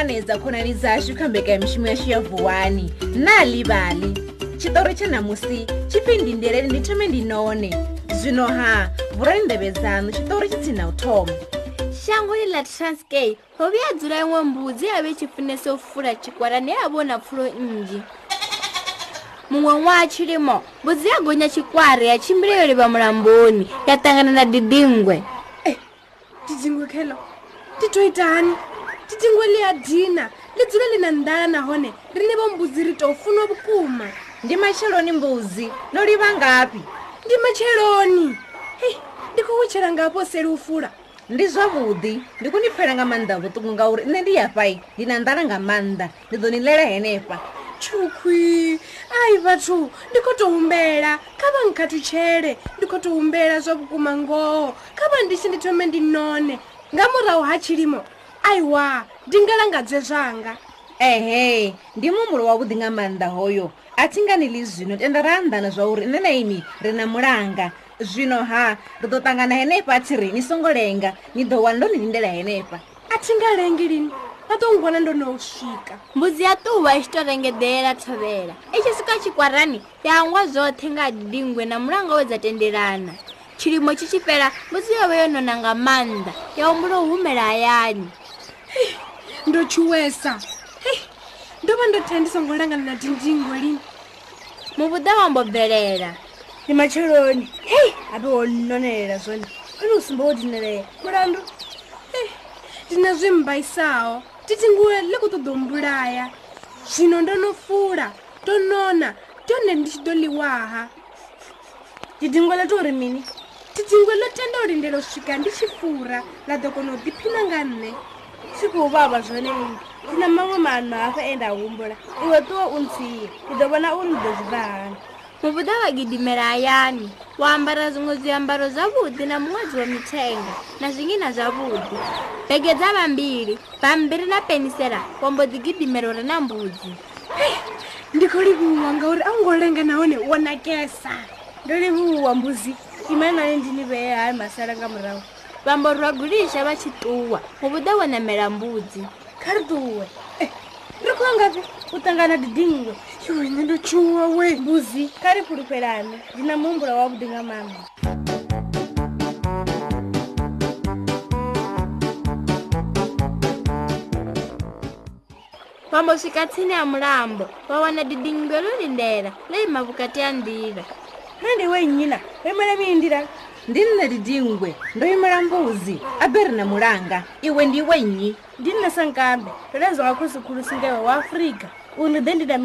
ṱanganedza khonani dzashu kha mbekanyamushumo yashu ya vuwani na livhali tshiṱori tsha ṋamusi tshipfi ndindeleni ndi thome ndi none zwino ha vurani ndevhe dzanu tshiṱori tshi tsina u thoma shango ḽi ḽa transkay ho vhuya dzula iṅwe mbudzi ya vhe tshifunesa u fula tshikwara ne ya vhona pfulo nnzhi muṅwe ṅwaha tshilimo mbudzi ya gonya tshikwara ya tshimbila yo livha mulamboni ya ṱangana na didingwe e eh, didingwe khelo ti to itani titingo le ya dina li dzule li na ndala nahone ri ni vombudzi ri tou funwa vukuma ndi matsheloni mbudzi no li vangapi ndi matsheloni hei ndi khou wetshela nga po seli u fula ndi zwavhuḓi ndi kuni pfhela nga maanḓa vhuṱungu ngauri nṋe ndi yafai ndi na ndala nga maanḓa ndi ḓo ni ḽela henefha tshukhwi ai vhathu ndi khou tou humbela kha vha nkhathutshele ndi khou tou humbela zwa vhukuma ngoho kha vha ndi tshi ndi thome ndi none nga murahu ha tshilimo aiwa ndi ngalangadzwe zwanga ehe ndi mumulo wavhuḓi nga maanḓa hoyo a thi ngani ḽi zwino tenda ra anḓana zwauri nṋe na imi ri na mulanga zwino ha ri ḓo ṱangana henefha a tsiri ni songo lenga ni ḓo wana ndo ni lindela henefha a thi nga lengi lini vha ḓo ngwana ndo no u swika mbudzi ya ṱuvha i tshi to rengedela thovela i tshi swika tshikwarani ya angwa zwoṱhe nga dingwe na mulanga we dza tendelana tshilimo tshi tshi fhela mbudzi yo vha yo nona nga maanḓa ya humbula u humela hayani ndotyiwesa hei ndo va ndothaya ndi songo langana na tindingo lini muvuda wambo bvelela ni matsheloni hei habe wo nonelela zone ini usumba wo dinelela mulandu hei ndi na zwi mbaisaho titingue le ku ṱoḓo mbulaya zwino ndo no fula to nona tone ndi tshi ḓo ḽiwaha didingo ḽa tori mini tidingwe ḽo tenda u lindela u swika ndi tshi fura ḽa ḓo kona u ḓiphina nga nṋe sikuvava zvonenge ndina mamwe manhu afa endahumbula iwe tiwo untsiye ndidovona uri ndezivahani muvuda vagidimera ayani waambara zvimwe zviambaro zvavudi namumwedzi wemitenga nazvingina zvavudi bhege dza vambiri bhambiri na penisera wambodzigidimero rana mbudzi ndikolivuwa ngauri aungolenge naone wonakesa ndolivuwa mbuzi imanani ndinivee hai masaranga murau vamborwa gulixa va xituwa mu vuta wonamela mbudzi karduwe eh, ri kongavi u tangana didingwe yoine no chuwa we mbuzi kha ri pfulufelana ndi na muhumbula wa vudi nga mama vambo swika tsini ya mulambo va wana didingwe lo lindela leyi mavukati ya ndila nandi we nyina vemele miyindila ndi nne lidingwe ndoyimira mbuzi abere na mulanga iwe ndiwe nyi ndi nne sankabe lelezo wakhulusikhulusi ngewe wa afrika uni de ndida